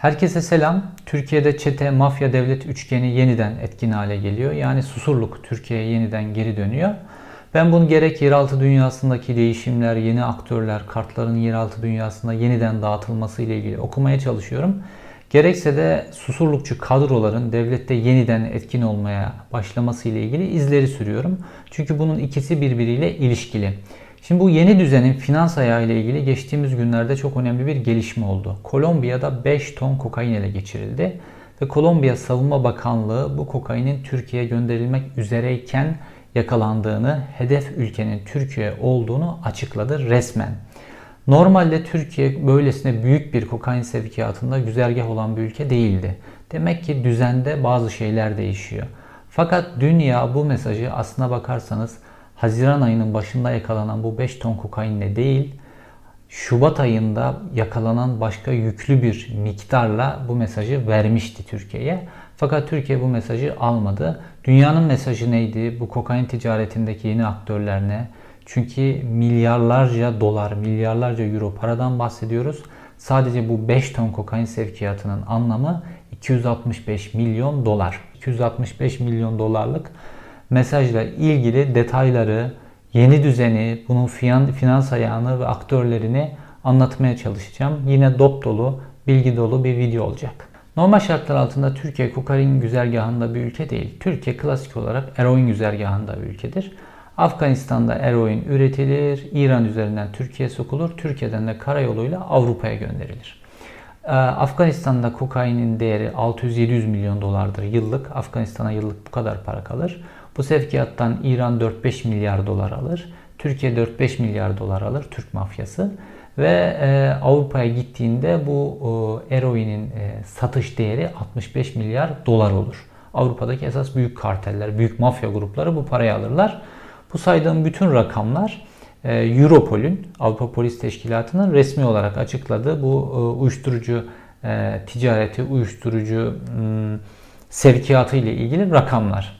Herkese selam. Türkiye'de çete, mafya, devlet üçgeni yeniden etkin hale geliyor. Yani susurluk Türkiye'ye yeniden geri dönüyor. Ben bunu gerek yeraltı dünyasındaki değişimler, yeni aktörler, kartların yeraltı dünyasında yeniden dağıtılması ile ilgili okumaya çalışıyorum. Gerekse de susurlukçu kadroların devlette yeniden etkin olmaya başlaması ile ilgili izleri sürüyorum. Çünkü bunun ikisi birbiriyle ilişkili. Şimdi bu yeni düzenin finans ayağı ile ilgili geçtiğimiz günlerde çok önemli bir gelişme oldu. Kolombiya'da 5 ton kokain ele geçirildi ve Kolombiya Savunma Bakanlığı bu kokainin Türkiye'ye gönderilmek üzereyken yakalandığını, hedef ülkenin Türkiye olduğunu açıkladı resmen. Normalde Türkiye böylesine büyük bir kokain sevkiyatında güzergah olan bir ülke değildi. Demek ki düzende bazı şeyler değişiyor. Fakat dünya bu mesajı aslına bakarsanız Haziran ayının başında yakalanan bu 5 ton kokainle değil, Şubat ayında yakalanan başka yüklü bir miktarla bu mesajı vermişti Türkiye'ye. Fakat Türkiye bu mesajı almadı. Dünyanın mesajı neydi? Bu kokain ticaretindeki yeni aktörler ne? Çünkü milyarlarca dolar, milyarlarca euro paradan bahsediyoruz. Sadece bu 5 ton kokain sevkiyatının anlamı 265 milyon dolar. 265 milyon dolarlık mesajla ilgili detayları, yeni düzeni, bunun finans ayağını ve aktörlerini anlatmaya çalışacağım. Yine dop dolu, bilgi dolu bir video olacak. Normal şartlar altında Türkiye kokain güzergahında bir ülke değil. Türkiye klasik olarak eroin güzergahında bir ülkedir. Afganistan'da eroin üretilir, İran üzerinden Türkiye sokulur, Türkiye'den de karayoluyla Avrupa'ya gönderilir. Ee, Afganistan'da kokainin değeri 600-700 milyon dolardır yıllık. Afganistan'a yıllık bu kadar para kalır. Bu sevkiyattan İran 4-5 milyar dolar alır. Türkiye 4-5 milyar dolar alır Türk mafyası. Ve e, Avrupa'ya gittiğinde bu e, eroinin e, satış değeri 65 milyar dolar olur. Avrupa'daki esas büyük karteller, büyük mafya grupları bu parayı alırlar. Bu saydığım bütün rakamlar e, Europol'ün, Avrupa Polis Teşkilatı'nın resmi olarak açıkladığı bu e, uyuşturucu e, ticareti, uyuşturucu e, sevkiyatı ile ilgili rakamlar.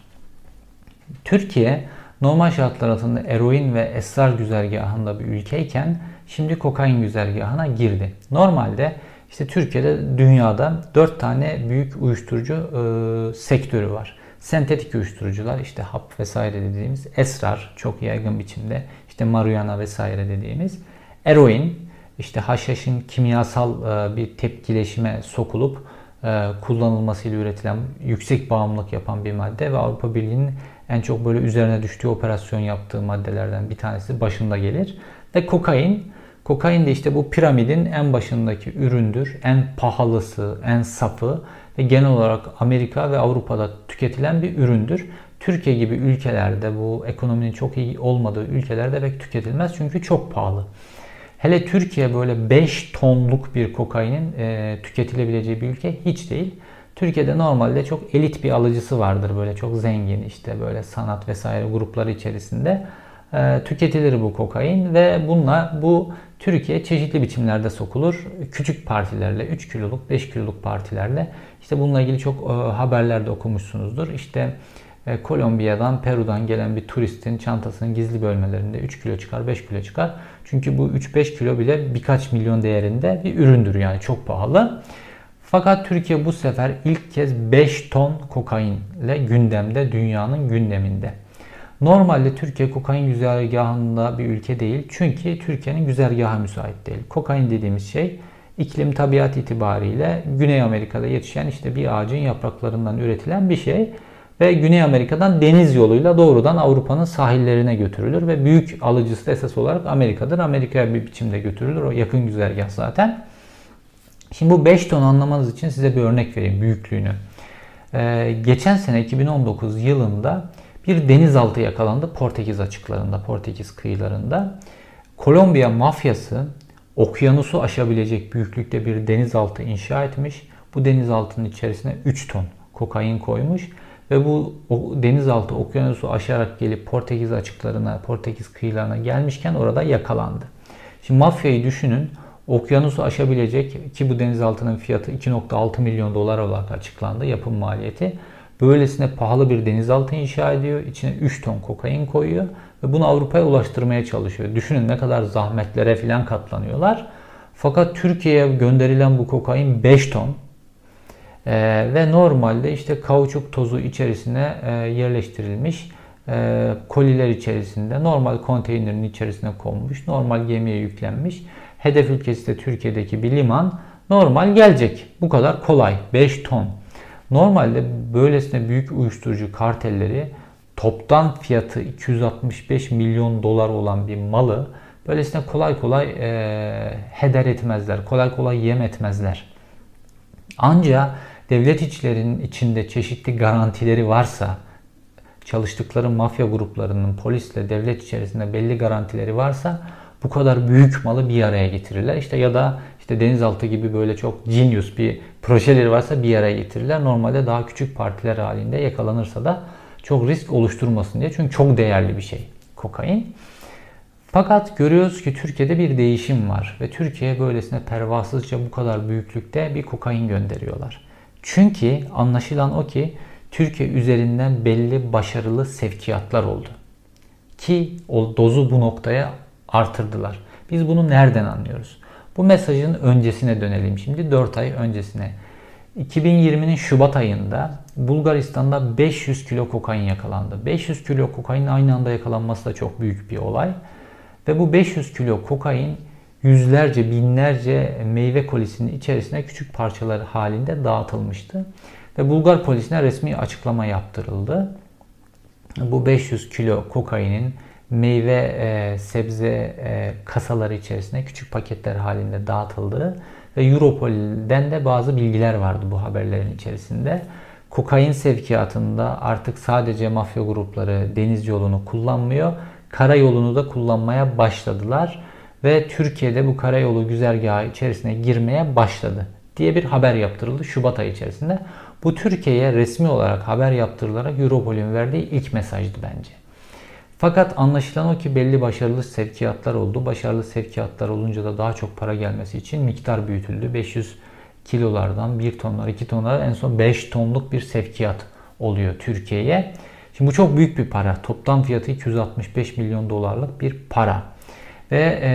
Türkiye normal şartlar altında eroin ve esrar güzergahında bir ülkeyken şimdi kokain güzergahına girdi. Normalde işte Türkiye'de dünyada 4 tane büyük uyuşturucu e, sektörü var. Sentetik uyuşturucular işte hap vesaire dediğimiz esrar çok yaygın biçimde işte marihuana vesaire dediğimiz eroin işte haşhaşın kimyasal e, bir tepkileşime sokulup e, kullanılmasıyla üretilen yüksek bağımlılık yapan bir madde ve Avrupa Birliği'nin en çok böyle üzerine düştüğü operasyon yaptığı maddelerden bir tanesi başında gelir. Ve kokain. Kokain de işte bu piramidin en başındaki üründür. En pahalısı, en safı ve genel olarak Amerika ve Avrupa'da tüketilen bir üründür. Türkiye gibi ülkelerde bu ekonominin çok iyi olmadığı ülkelerde pek tüketilmez çünkü çok pahalı. Hele Türkiye böyle 5 tonluk bir kokainin e, tüketilebileceği bir ülke hiç değil. Türkiye'de normalde çok elit bir alıcısı vardır böyle çok zengin işte böyle sanat vesaire grupları içerisinde e, tüketilir bu kokain ve bununla bu Türkiye çeşitli biçimlerde sokulur. Küçük partilerle 3 kiloluk 5 kiloluk partilerle işte bununla ilgili çok e, haberlerde okumuşsunuzdur. İşte e, Kolombiya'dan, Peru'dan gelen bir turistin çantasının gizli bölmelerinde 3 kilo çıkar, 5 kilo çıkar. Çünkü bu 3-5 kilo bile birkaç milyon değerinde bir üründür yani çok pahalı. Fakat Türkiye bu sefer ilk kez 5 ton kokain ile gündemde, dünyanın gündeminde. Normalde Türkiye kokain güzergahında bir ülke değil. Çünkü Türkiye'nin güzergahı müsait değil. Kokain dediğimiz şey iklim tabiat itibariyle Güney Amerika'da yetişen işte bir ağacın yapraklarından üretilen bir şey ve Güney Amerika'dan deniz yoluyla doğrudan Avrupa'nın sahillerine götürülür ve büyük alıcısı esas olarak Amerika'dır. Amerika'ya bir biçimde götürülür. O yakın güzergah zaten. Şimdi bu 5 ton anlamanız için size bir örnek vereyim büyüklüğünü. Ee, geçen sene 2019 yılında bir denizaltı yakalandı Portekiz açıklarında, Portekiz kıyılarında. Kolombiya mafyası okyanusu aşabilecek büyüklükte bir denizaltı inşa etmiş. Bu denizaltının içerisine 3 ton kokain koymuş ve bu denizaltı okyanusu aşarak gelip Portekiz açıklarına, Portekiz kıyılarına gelmişken orada yakalandı. Şimdi mafyayı düşünün okyanusu aşabilecek ki bu denizaltının fiyatı 2.6 milyon dolar olarak açıklandı yapım maliyeti. Böylesine pahalı bir denizaltı inşa ediyor. İçine 3 ton kokain koyuyor ve bunu Avrupa'ya ulaştırmaya çalışıyor. Düşünün ne kadar zahmetlere filan katlanıyorlar. Fakat Türkiye'ye gönderilen bu kokain 5 ton. E, ve normalde işte kauçuk tozu içerisine e, yerleştirilmiş e, koliler içerisinde normal konteynerin içerisine konmuş, normal gemiye yüklenmiş. Hedef ülkesi de Türkiye'deki bir liman. Normal gelecek. Bu kadar kolay. 5 ton. Normalde böylesine büyük uyuşturucu kartelleri toptan fiyatı 265 milyon dolar olan bir malı böylesine kolay kolay e, heder etmezler. Kolay kolay yem etmezler. Ancak devlet içlerinin içinde çeşitli garantileri varsa, çalıştıkları mafya gruplarının polisle devlet içerisinde belli garantileri varsa bu kadar büyük malı bir araya getirirler. İşte ya da işte denizaltı gibi böyle çok genius bir projeleri varsa bir araya getirirler. Normalde daha küçük partiler halinde yakalanırsa da çok risk oluşturmasın diye. Çünkü çok değerli bir şey kokain. Fakat görüyoruz ki Türkiye'de bir değişim var ve Türkiye'ye böylesine pervasızca bu kadar büyüklükte bir kokain gönderiyorlar. Çünkü anlaşılan o ki Türkiye üzerinden belli başarılı sevkiyatlar oldu. Ki o dozu bu noktaya artırdılar. Biz bunu nereden anlıyoruz? Bu mesajın öncesine dönelim şimdi 4 ay öncesine. 2020'nin Şubat ayında Bulgaristan'da 500 kilo kokain yakalandı. 500 kilo kokain aynı anda yakalanması da çok büyük bir olay. Ve bu 500 kilo kokain yüzlerce, binlerce meyve kolisinin içerisine küçük parçalar halinde dağıtılmıştı. Ve Bulgar polisine resmi açıklama yaptırıldı. Bu 500 kilo kokainin meyve, e, sebze e, kasaları içerisine küçük paketler halinde dağıtıldığı ve Europol'den de bazı bilgiler vardı bu haberlerin içerisinde. Kokain sevkiyatında artık sadece mafya grupları deniz yolunu kullanmıyor, karayolunu da kullanmaya başladılar ve Türkiye'de bu karayolu güzergahı içerisine girmeye başladı diye bir haber yaptırıldı Şubat ayı içerisinde. Bu Türkiye'ye resmi olarak haber yaptırılarak Europol'ün verdiği ilk mesajdı bence. Fakat anlaşılan o ki belli başarılı sevkiyatlar oldu. Başarılı sevkiyatlar olunca da daha çok para gelmesi için miktar büyütüldü. 500 kilolardan 1 tonlar, 2 tonlar en son 5 tonluk bir sevkiyat oluyor Türkiye'ye. Şimdi bu çok büyük bir para. Toplam fiyatı 265 milyon dolarlık bir para. Ve e,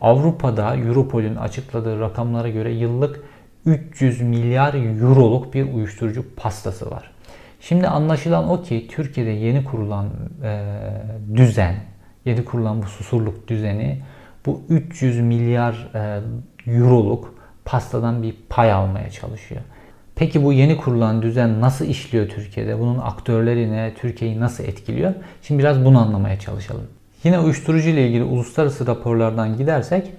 Avrupa'da Europol'ün açıkladığı rakamlara göre yıllık 300 milyar euroluk bir uyuşturucu pastası var. Şimdi anlaşılan o ki Türkiye'de yeni kurulan e, düzen, yeni kurulan bu susurluk düzeni bu 300 milyar e, euroluk pastadan bir pay almaya çalışıyor. Peki bu yeni kurulan düzen nasıl işliyor Türkiye'de? Bunun aktörleri ne? Türkiye'yi nasıl etkiliyor? Şimdi biraz bunu anlamaya çalışalım. Yine uyuşturucu ile ilgili uluslararası raporlardan gidersek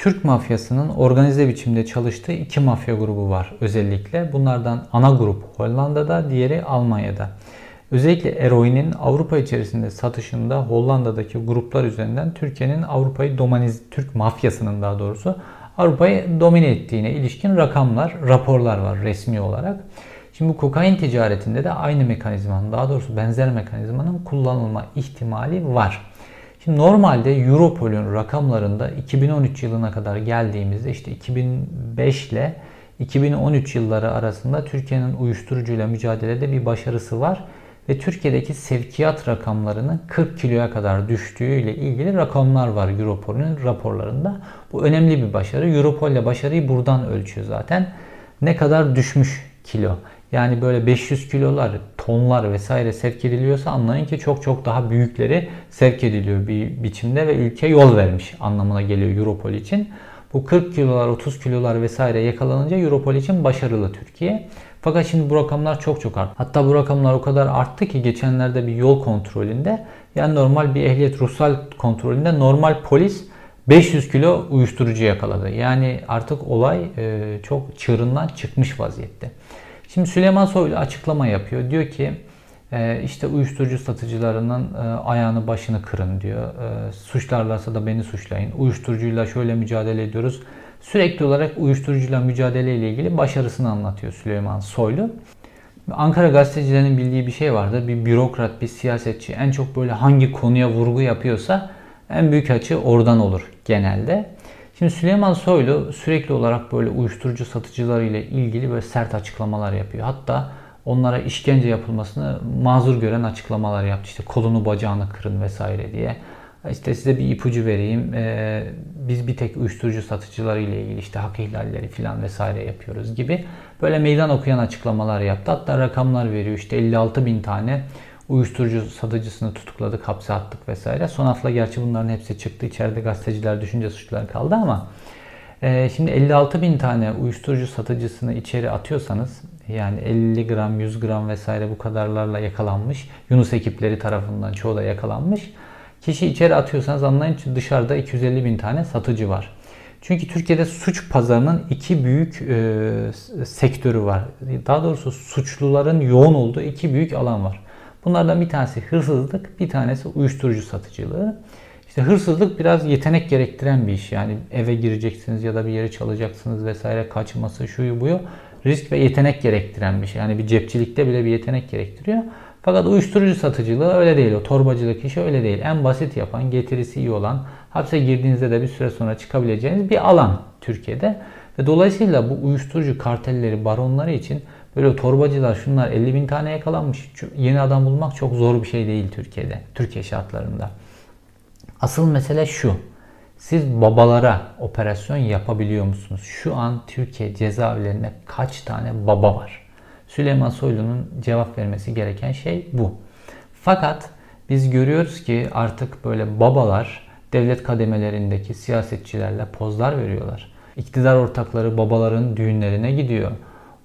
Türk mafyasının organize biçimde çalıştığı iki mafya grubu var özellikle. Bunlardan ana grup Hollanda'da, diğeri Almanya'da. Özellikle eroinin Avrupa içerisinde satışında Hollanda'daki gruplar üzerinden Türkiye'nin Avrupa'yı domaniz, Türk mafyasının daha doğrusu Avrupa'yı domine ettiğine ilişkin rakamlar, raporlar var resmi olarak. Şimdi bu kokain ticaretinde de aynı mekanizmanın, daha doğrusu benzer mekanizmanın kullanılma ihtimali var. Şimdi normalde Europol'ün rakamlarında 2013 yılına kadar geldiğimizde işte 2005 ile 2013 yılları arasında Türkiye'nin uyuşturucuyla mücadelede bir başarısı var ve Türkiye'deki sevkiyat rakamlarının 40 kiloya kadar düştüğü ile ilgili rakamlar var Europol'ün raporlarında. Bu önemli bir başarı. Europol ile başarıyı buradan ölçüyor zaten. Ne kadar düşmüş kilo. Yani böyle 500 kilolar, tonlar vesaire sevk ediliyorsa anlayın ki çok çok daha büyükleri sevk ediliyor bir biçimde ve ülke yol vermiş anlamına geliyor Europol için. Bu 40 kilolar, 30 kilolar vesaire yakalanınca Europol için başarılı Türkiye. Fakat şimdi bu rakamlar çok çok arttı. Hatta bu rakamlar o kadar arttı ki geçenlerde bir yol kontrolünde yani normal bir ehliyet ruhsal kontrolünde normal polis 500 kilo uyuşturucu yakaladı. Yani artık olay çok çığırından çıkmış vaziyette. Şimdi Süleyman Soylu açıklama yapıyor. Diyor ki e, işte uyuşturucu satıcılarının e, ayağını başını kırın diyor. E, suçlarlarsa da beni suçlayın. Uyuşturucuyla şöyle mücadele ediyoruz. Sürekli olarak uyuşturucuyla mücadele ile ilgili başarısını anlatıyor Süleyman Soylu. Ankara gazetecilerinin bildiği bir şey vardı. Bir bürokrat, bir siyasetçi en çok böyle hangi konuya vurgu yapıyorsa en büyük açı oradan olur genelde. Şimdi Süleyman Soylu sürekli olarak böyle uyuşturucu satıcıları ile ilgili böyle sert açıklamalar yapıyor. Hatta onlara işkence yapılmasını mazur gören açıklamalar yaptı. İşte kolunu bacağını kırın vesaire diye. İşte size bir ipucu vereyim. Ee, biz bir tek uyuşturucu satıcıları ile ilgili işte hak ihlalleri filan vesaire yapıyoruz gibi böyle meydan okuyan açıklamalar yaptı. Hatta rakamlar veriyor. İşte 56 bin tane uyuşturucu satıcısını tutukladık, hapse attık vesaire. Son hafta gerçi bunların hepsi çıktı. İçeride gazeteciler, düşünce suçları kaldı ama e, şimdi 56 bin tane uyuşturucu satıcısını içeri atıyorsanız yani 50 gram, 100 gram vesaire bu kadarlarla yakalanmış. Yunus ekipleri tarafından çoğu da yakalanmış. Kişi içeri atıyorsanız anlayın ki dışarıda 250 bin tane satıcı var. Çünkü Türkiye'de suç pazarının iki büyük e, sektörü var. Daha doğrusu suçluların yoğun olduğu iki büyük alan var. Bunlardan bir tanesi hırsızlık, bir tanesi uyuşturucu satıcılığı. İşte hırsızlık biraz yetenek gerektiren bir iş. Yani eve gireceksiniz ya da bir yeri çalacaksınız vesaire kaçması şuyu buyu risk ve yetenek gerektiren bir şey. Yani bir cepçilikte bile bir yetenek gerektiriyor. Fakat uyuşturucu satıcılığı öyle değil. O torbacılık işi öyle değil. En basit yapan, getirisi iyi olan, hapse girdiğinizde de bir süre sonra çıkabileceğiniz bir alan Türkiye'de. Ve dolayısıyla bu uyuşturucu kartelleri, baronları için böyle torbacılar şunlar 50 bin tane yakalanmış. Yeni adam bulmak çok zor bir şey değil Türkiye'de. Türkiye şartlarında. Asıl mesele şu. Siz babalara operasyon yapabiliyor musunuz? Şu an Türkiye cezaevlerinde kaç tane baba var? Süleyman Soylu'nun cevap vermesi gereken şey bu. Fakat biz görüyoruz ki artık böyle babalar devlet kademelerindeki siyasetçilerle pozlar veriyorlar. İktidar ortakları babaların düğünlerine gidiyor.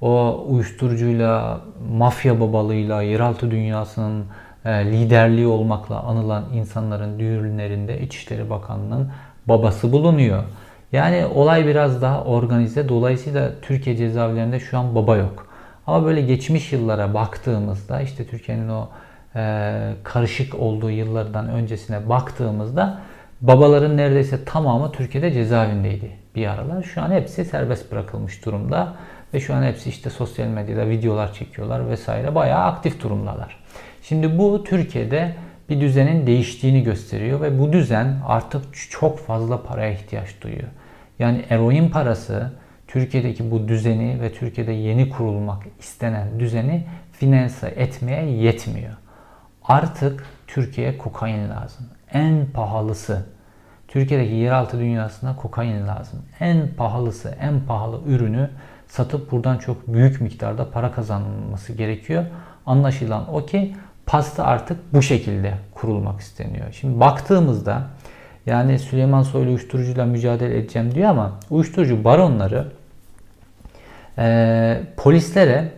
O uyuşturucuyla, mafya babalığıyla, yeraltı dünyasının e, liderliği olmakla anılan insanların düğünlerinde İçişleri Bakanlığı'nın babası bulunuyor. Yani olay biraz daha organize. Dolayısıyla Türkiye cezaevlerinde şu an baba yok. Ama böyle geçmiş yıllara baktığımızda işte Türkiye'nin o e, karışık olduğu yıllardan öncesine baktığımızda babaların neredeyse tamamı Türkiye'de cezaevindeydi bir aralar. Şu an hepsi serbest bırakılmış durumda ve şu an hepsi işte sosyal medyada videolar çekiyorlar vesaire bayağı aktif durumdalar. Şimdi bu Türkiye'de bir düzenin değiştiğini gösteriyor ve bu düzen artık çok fazla paraya ihtiyaç duyuyor. Yani eroin parası Türkiye'deki bu düzeni ve Türkiye'de yeni kurulmak istenen düzeni finanse etmeye yetmiyor. Artık Türkiye'ye kokain lazım. En pahalısı. Türkiye'deki yeraltı dünyasına kokain lazım. En pahalısı, en pahalı ürünü satıp buradan çok büyük miktarda para kazanılması gerekiyor. Anlaşılan o ki pasta artık bu şekilde kurulmak isteniyor. Şimdi baktığımızda yani Süleyman Soylu uyuşturucuyla mücadele edeceğim diyor ama uyuşturucu baronları e, polislere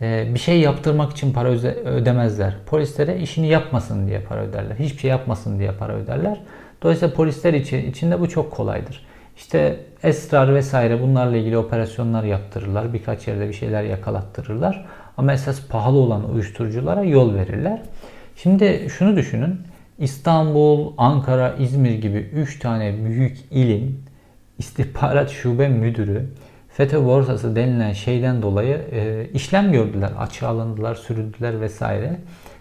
e, bir şey yaptırmak için para ödemezler. Polislere işini yapmasın diye para öderler. Hiçbir şey yapmasın diye para öderler. Dolayısıyla polisler için içinde bu çok kolaydır. İşte esrar vesaire bunlarla ilgili operasyonlar yaptırırlar. Birkaç yerde bir şeyler yakalattırırlar. Ama esas pahalı olan uyuşturuculara yol verirler. Şimdi şunu düşünün. İstanbul, Ankara, İzmir gibi 3 tane büyük ilin istihbarat şube müdürü FETÖ borsası denilen şeyden dolayı e, işlem gördüler. Açığa alındılar, sürüldüler vesaire.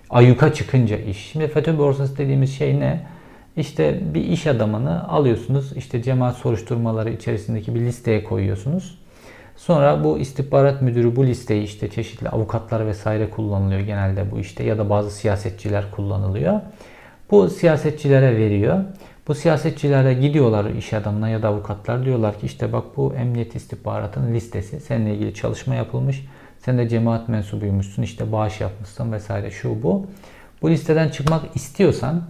Ayuka çıkınca iş. Şimdi FETÖ borsası dediğimiz şey ne? İşte bir iş adamını alıyorsunuz. işte cemaat soruşturmaları içerisindeki bir listeye koyuyorsunuz. Sonra bu istihbarat müdürü bu listeyi işte çeşitli avukatlar vesaire kullanılıyor genelde bu işte ya da bazı siyasetçiler kullanılıyor. Bu siyasetçilere veriyor. Bu siyasetçilere gidiyorlar iş adamına ya da avukatlar diyorlar ki işte bak bu emniyet istihbaratının listesi. Seninle ilgili çalışma yapılmış. Sen de cemaat mensubuymuşsun işte bağış yapmışsın vesaire şu bu. Bu listeden çıkmak istiyorsan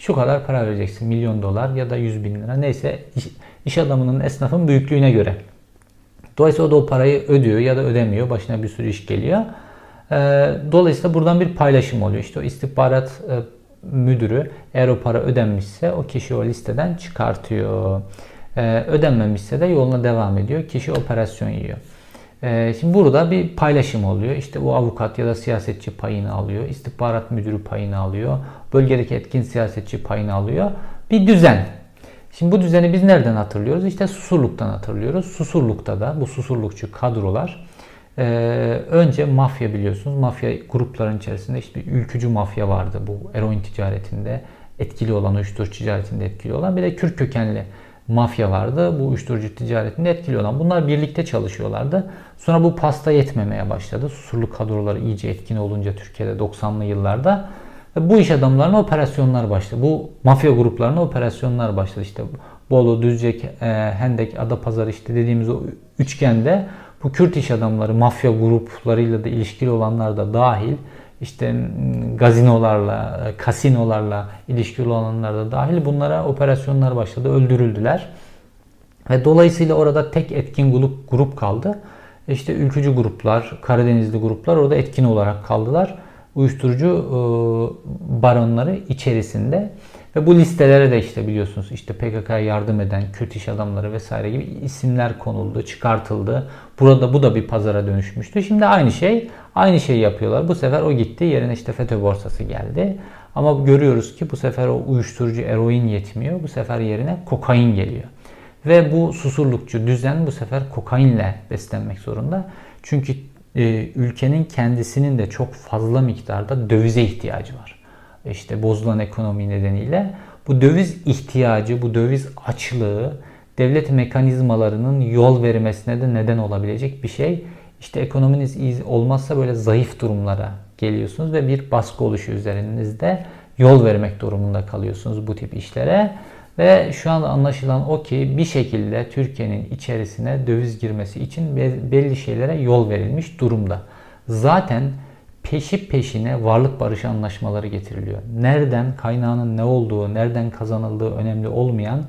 şu kadar para vereceksin. Milyon dolar ya da 100 bin lira neyse iş, iş adamının esnafın büyüklüğüne göre. Dolayısıyla o da o parayı ödüyor ya da ödemiyor. Başına bir sürü iş geliyor. Ee, dolayısıyla buradan bir paylaşım oluyor. İşte o istihbarat e, müdürü eğer o para ödenmişse o kişi o listeden çıkartıyor. Ee, ödenmemişse de yoluna devam ediyor. Kişi operasyon yiyor. Ee, şimdi burada bir paylaşım oluyor. İşte o avukat ya da siyasetçi payını alıyor. İstihbarat müdürü payını alıyor. Bölgedeki etkin siyasetçi payını alıyor. Bir düzen. Şimdi bu düzeni biz nereden hatırlıyoruz? İşte Susurluk'tan hatırlıyoruz. Susurluk'ta da bu Susurlukçu kadrolar e, önce mafya biliyorsunuz. Mafya grupların içerisinde işte ülkücü mafya vardı bu eroin ticaretinde etkili olan, uyuşturucu ticaretinde etkili olan. Bir de Kürt kökenli mafya vardı. Bu uyuşturucu ticaretinde etkili olan. Bunlar birlikte çalışıyorlardı. Sonra bu pasta yetmemeye başladı. Susurluk kadroları iyice etkin olunca Türkiye'de 90'lı yıllarda bu iş adamlarına operasyonlar başladı. Bu mafya gruplarına operasyonlar başladı. İşte Bolu, Düzce, e, Hendek, Adapazarı işte dediğimiz o üçgende bu Kürt iş adamları, mafya gruplarıyla da ilişkili olanlar da dahil işte gazinolarla, kasinolarla ilişkili olanlar da dahil bunlara operasyonlar başladı, öldürüldüler. Ve dolayısıyla orada tek etkin grup, grup kaldı. İşte ülkücü gruplar, Karadenizli gruplar orada etkin olarak kaldılar. Uyuşturucu e, baronları içerisinde. Ve bu listelere de işte biliyorsunuz işte PKK'ya yardım eden Kürt iş adamları vesaire gibi isimler konuldu, çıkartıldı. Burada bu da bir pazara dönüşmüştü. Şimdi aynı şey, aynı şeyi yapıyorlar. Bu sefer o gitti, yerine işte FETÖ borsası geldi. Ama görüyoruz ki bu sefer o uyuşturucu eroin yetmiyor. Bu sefer yerine kokain geliyor. Ve bu susurlukçu düzen bu sefer kokainle beslenmek zorunda. Çünkü e, ülkenin kendisinin de çok fazla miktarda dövize ihtiyacı var işte bozulan ekonomi nedeniyle bu döviz ihtiyacı, bu döviz açlığı devlet mekanizmalarının yol vermesine de neden olabilecek bir şey. İşte ekonominiz iyi olmazsa böyle zayıf durumlara geliyorsunuz ve bir baskı oluşu üzerinizde yol vermek durumunda kalıyorsunuz bu tip işlere. Ve şu an anlaşılan o ki bir şekilde Türkiye'nin içerisine döviz girmesi için belli şeylere yol verilmiş durumda. Zaten peşi peşine varlık barışı anlaşmaları getiriliyor. Nereden kaynağının ne olduğu, nereden kazanıldığı önemli olmayan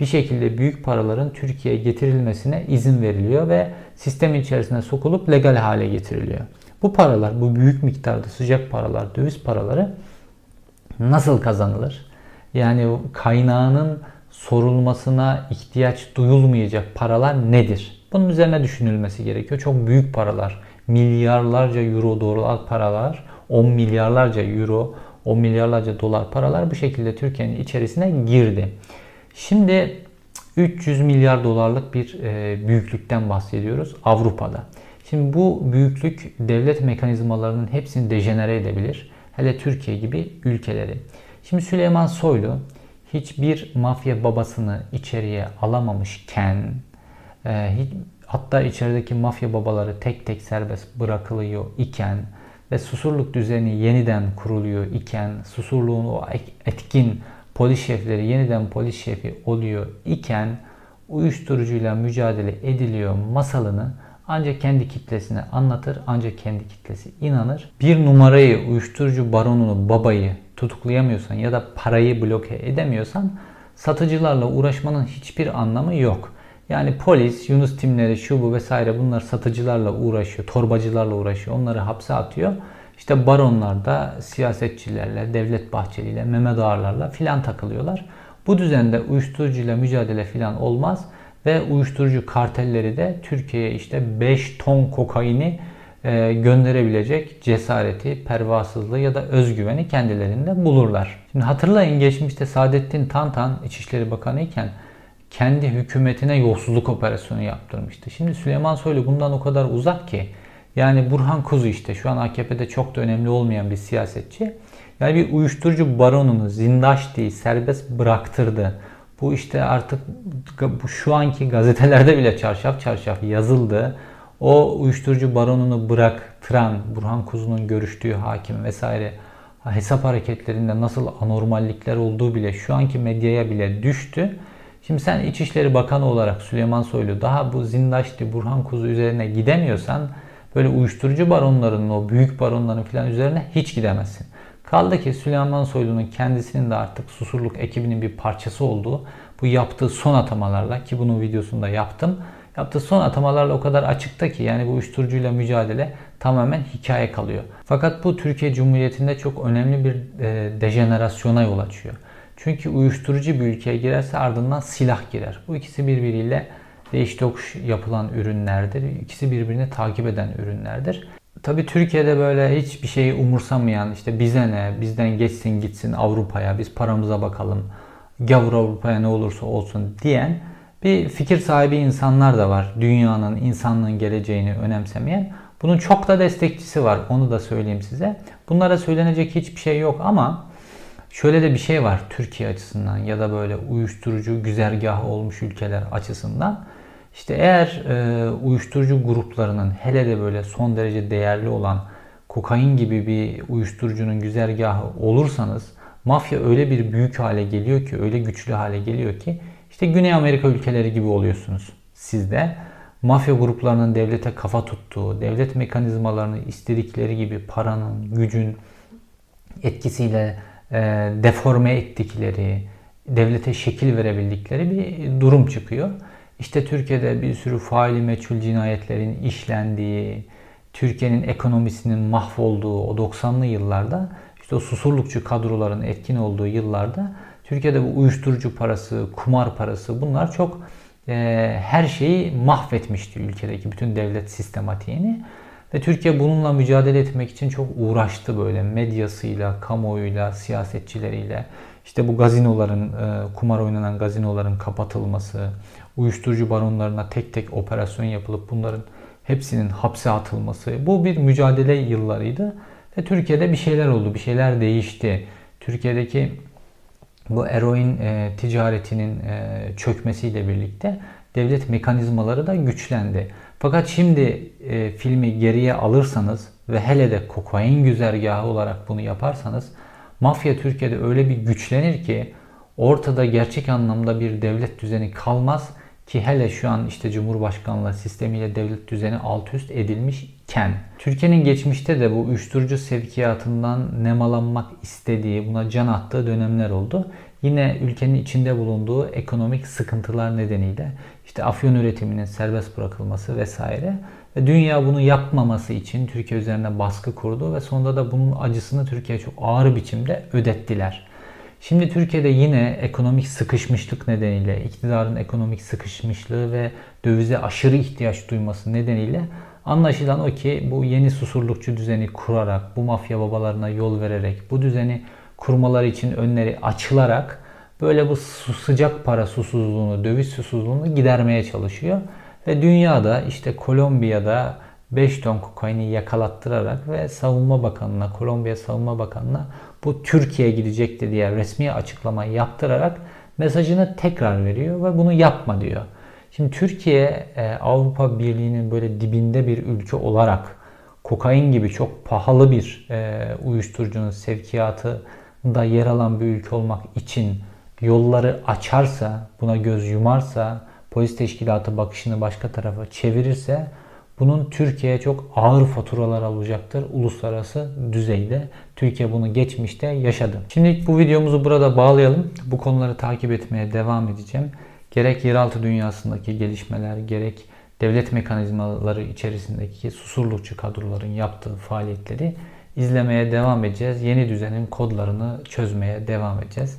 bir şekilde büyük paraların Türkiye'ye getirilmesine izin veriliyor ve sistem içerisine sokulup legal hale getiriliyor. Bu paralar, bu büyük miktarda sıcak paralar, döviz paraları nasıl kazanılır? Yani kaynağının sorulmasına ihtiyaç duyulmayacak paralar nedir? Bunun üzerine düşünülmesi gerekiyor. Çok büyük paralar milyarlarca euro dolar paralar, 10 milyarlarca euro, 10 milyarlarca dolar paralar bu şekilde Türkiye'nin içerisine girdi. Şimdi 300 milyar dolarlık bir e, büyüklükten bahsediyoruz Avrupa'da. Şimdi bu büyüklük devlet mekanizmalarının hepsini dejenere edebilir. Hele Türkiye gibi ülkeleri. Şimdi Süleyman Soylu hiçbir mafya babasını içeriye alamamışken e, Hatta içerideki mafya babaları tek tek serbest bırakılıyor iken ve susurluk düzeni yeniden kuruluyor iken, susurluğun o etkin polis şefleri yeniden polis şefi oluyor iken uyuşturucuyla mücadele ediliyor masalını ancak kendi kitlesine anlatır, ancak kendi kitlesi inanır. Bir numarayı, uyuşturucu baronunu, babayı tutuklayamıyorsan ya da parayı bloke edemiyorsan satıcılarla uğraşmanın hiçbir anlamı yok. Yani polis, Yunus timleri, şu bu vesaire bunlar satıcılarla uğraşıyor, torbacılarla uğraşıyor. Onları hapse atıyor. İşte baronlar da siyasetçilerle, Devlet Bahçeli'yle, Mehmet Ağarlarla filan takılıyorlar. Bu düzende uyuşturucuyla mücadele filan olmaz ve uyuşturucu kartelleri de Türkiye'ye işte 5 ton kokaini e, gönderebilecek cesareti, pervasızlığı ya da özgüveni kendilerinde bulurlar. Şimdi hatırlayın geçmişte Saadettin Tantan İçişleri Bakanı iken kendi hükümetine yolsuzluk operasyonu yaptırmıştı. Şimdi Süleyman Soylu bundan o kadar uzak ki yani Burhan Kuzu işte şu an AKP'de çok da önemli olmayan bir siyasetçi. Yani bir uyuşturucu baronunu zindaş değil serbest bıraktırdı. Bu işte artık bu şu anki gazetelerde bile çarşaf çarşaf yazıldı. O uyuşturucu baronunu bıraktıran Burhan Kuzu'nun görüştüğü hakim vesaire hesap hareketlerinde nasıl anormallikler olduğu bile şu anki medyaya bile düştü. Şimdi sen İçişleri Bakanı olarak Süleyman Soylu daha bu Zindaşti, Burhan Kuzu üzerine gidemiyorsan böyle uyuşturucu baronlarının o büyük baronların falan üzerine hiç gidemezsin. Kaldı ki Süleyman Soylu'nun kendisinin de artık Susurluk ekibinin bir parçası olduğu bu yaptığı son atamalarla ki bunun videosunda yaptım. Yaptığı son atamalarla o kadar açıkta ki yani bu uyuşturucuyla mücadele tamamen hikaye kalıyor. Fakat bu Türkiye Cumhuriyeti'nde çok önemli bir e, dejenerasyona yol açıyor. Çünkü uyuşturucu bir ülkeye girerse ardından silah girer. Bu ikisi birbiriyle değiş tokuş yapılan ürünlerdir. İkisi birbirini takip eden ürünlerdir. Tabii Türkiye'de böyle hiçbir şeyi umursamayan işte bize ne, bizden geçsin gitsin Avrupa'ya, biz paramıza bakalım, gavur Avrupa'ya ne olursa olsun diyen bir fikir sahibi insanlar da var. Dünyanın, insanlığın geleceğini önemsemeyen. Bunun çok da destekçisi var. Onu da söyleyeyim size. Bunlara söylenecek hiçbir şey yok ama Şöyle de bir şey var Türkiye açısından ya da böyle uyuşturucu güzergahı olmuş ülkeler açısından. İşte eğer e, uyuşturucu gruplarının hele de böyle son derece değerli olan kokain gibi bir uyuşturucunun güzergahı olursanız mafya öyle bir büyük hale geliyor ki, öyle güçlü hale geliyor ki işte Güney Amerika ülkeleri gibi oluyorsunuz siz de. Mafya gruplarının devlete kafa tuttuğu, devlet mekanizmalarını istedikleri gibi paranın, gücün etkisiyle deforme ettikleri, devlete şekil verebildikleri bir durum çıkıyor. İşte Türkiye'de bir sürü faili meçhul cinayetlerin işlendiği, Türkiye'nin ekonomisinin mahvolduğu o 90'lı yıllarda işte o susurlukçu kadroların etkin olduğu yıllarda Türkiye'de bu uyuşturucu parası, kumar parası bunlar çok e, her şeyi mahvetmişti ülkedeki bütün devlet sistematiğini. Ve Türkiye bununla mücadele etmek için çok uğraştı böyle medyasıyla, kamuoyuyla, siyasetçileriyle. İşte bu gazinoların, e, kumar oynanan gazinoların kapatılması, uyuşturucu baronlarına tek tek operasyon yapılıp bunların hepsinin hapse atılması. Bu bir mücadele yıllarıydı. Ve Türkiye'de bir şeyler oldu, bir şeyler değişti. Türkiye'deki bu eroin e, ticaretinin e, çökmesiyle birlikte devlet mekanizmaları da güçlendi. Fakat şimdi e, filmi geriye alırsanız ve hele de kokain güzergahı olarak bunu yaparsanız mafya Türkiye'de öyle bir güçlenir ki ortada gerçek anlamda bir devlet düzeni kalmaz ki hele şu an işte Cumhurbaşkanlığı sistemiyle devlet düzeni alt üst edilmişken Türkiye'nin geçmişte de bu uyuşturucu sevkiyatından nemalanmak istediği, buna can attığı dönemler oldu. Yine ülkenin içinde bulunduğu ekonomik sıkıntılar nedeniyle işte afyon üretiminin serbest bırakılması vesaire ve dünya bunu yapmaması için Türkiye üzerine baskı kurdu ve sonunda da bunun acısını Türkiye çok ağır biçimde ödettiler. Şimdi Türkiye'de yine ekonomik sıkışmışlık nedeniyle, iktidarın ekonomik sıkışmışlığı ve dövize aşırı ihtiyaç duyması nedeniyle anlaşılan o ki bu yeni susurlukçu düzeni kurarak, bu mafya babalarına yol vererek, bu düzeni kurmaları için önleri açılarak böyle bu sıcak para susuzluğunu, döviz susuzluğunu gidermeye çalışıyor. Ve dünyada işte Kolombiya'da 5 ton kokaini yakalattırarak ve Savunma Bakanı'na, Kolombiya Savunma Bakanı'na bu Türkiye'ye gidecekti diye resmi açıklama yaptırarak mesajını tekrar veriyor ve bunu yapma diyor. Şimdi Türkiye e, Avrupa Birliği'nin böyle dibinde bir ülke olarak kokain gibi çok pahalı bir e, uyuşturucunun sevkiyatında yer alan bir ülke olmak için yolları açarsa, buna göz yumarsa, polis teşkilatı bakışını başka tarafa çevirirse bunun Türkiye'ye çok ağır faturalar alacaktır uluslararası düzeyde. Türkiye bunu geçmişte yaşadı. Şimdi bu videomuzu burada bağlayalım. Bu konuları takip etmeye devam edeceğim. Gerek yeraltı dünyasındaki gelişmeler, gerek devlet mekanizmaları içerisindeki susurlukçu kadroların yaptığı faaliyetleri izlemeye devam edeceğiz. Yeni düzenin kodlarını çözmeye devam edeceğiz.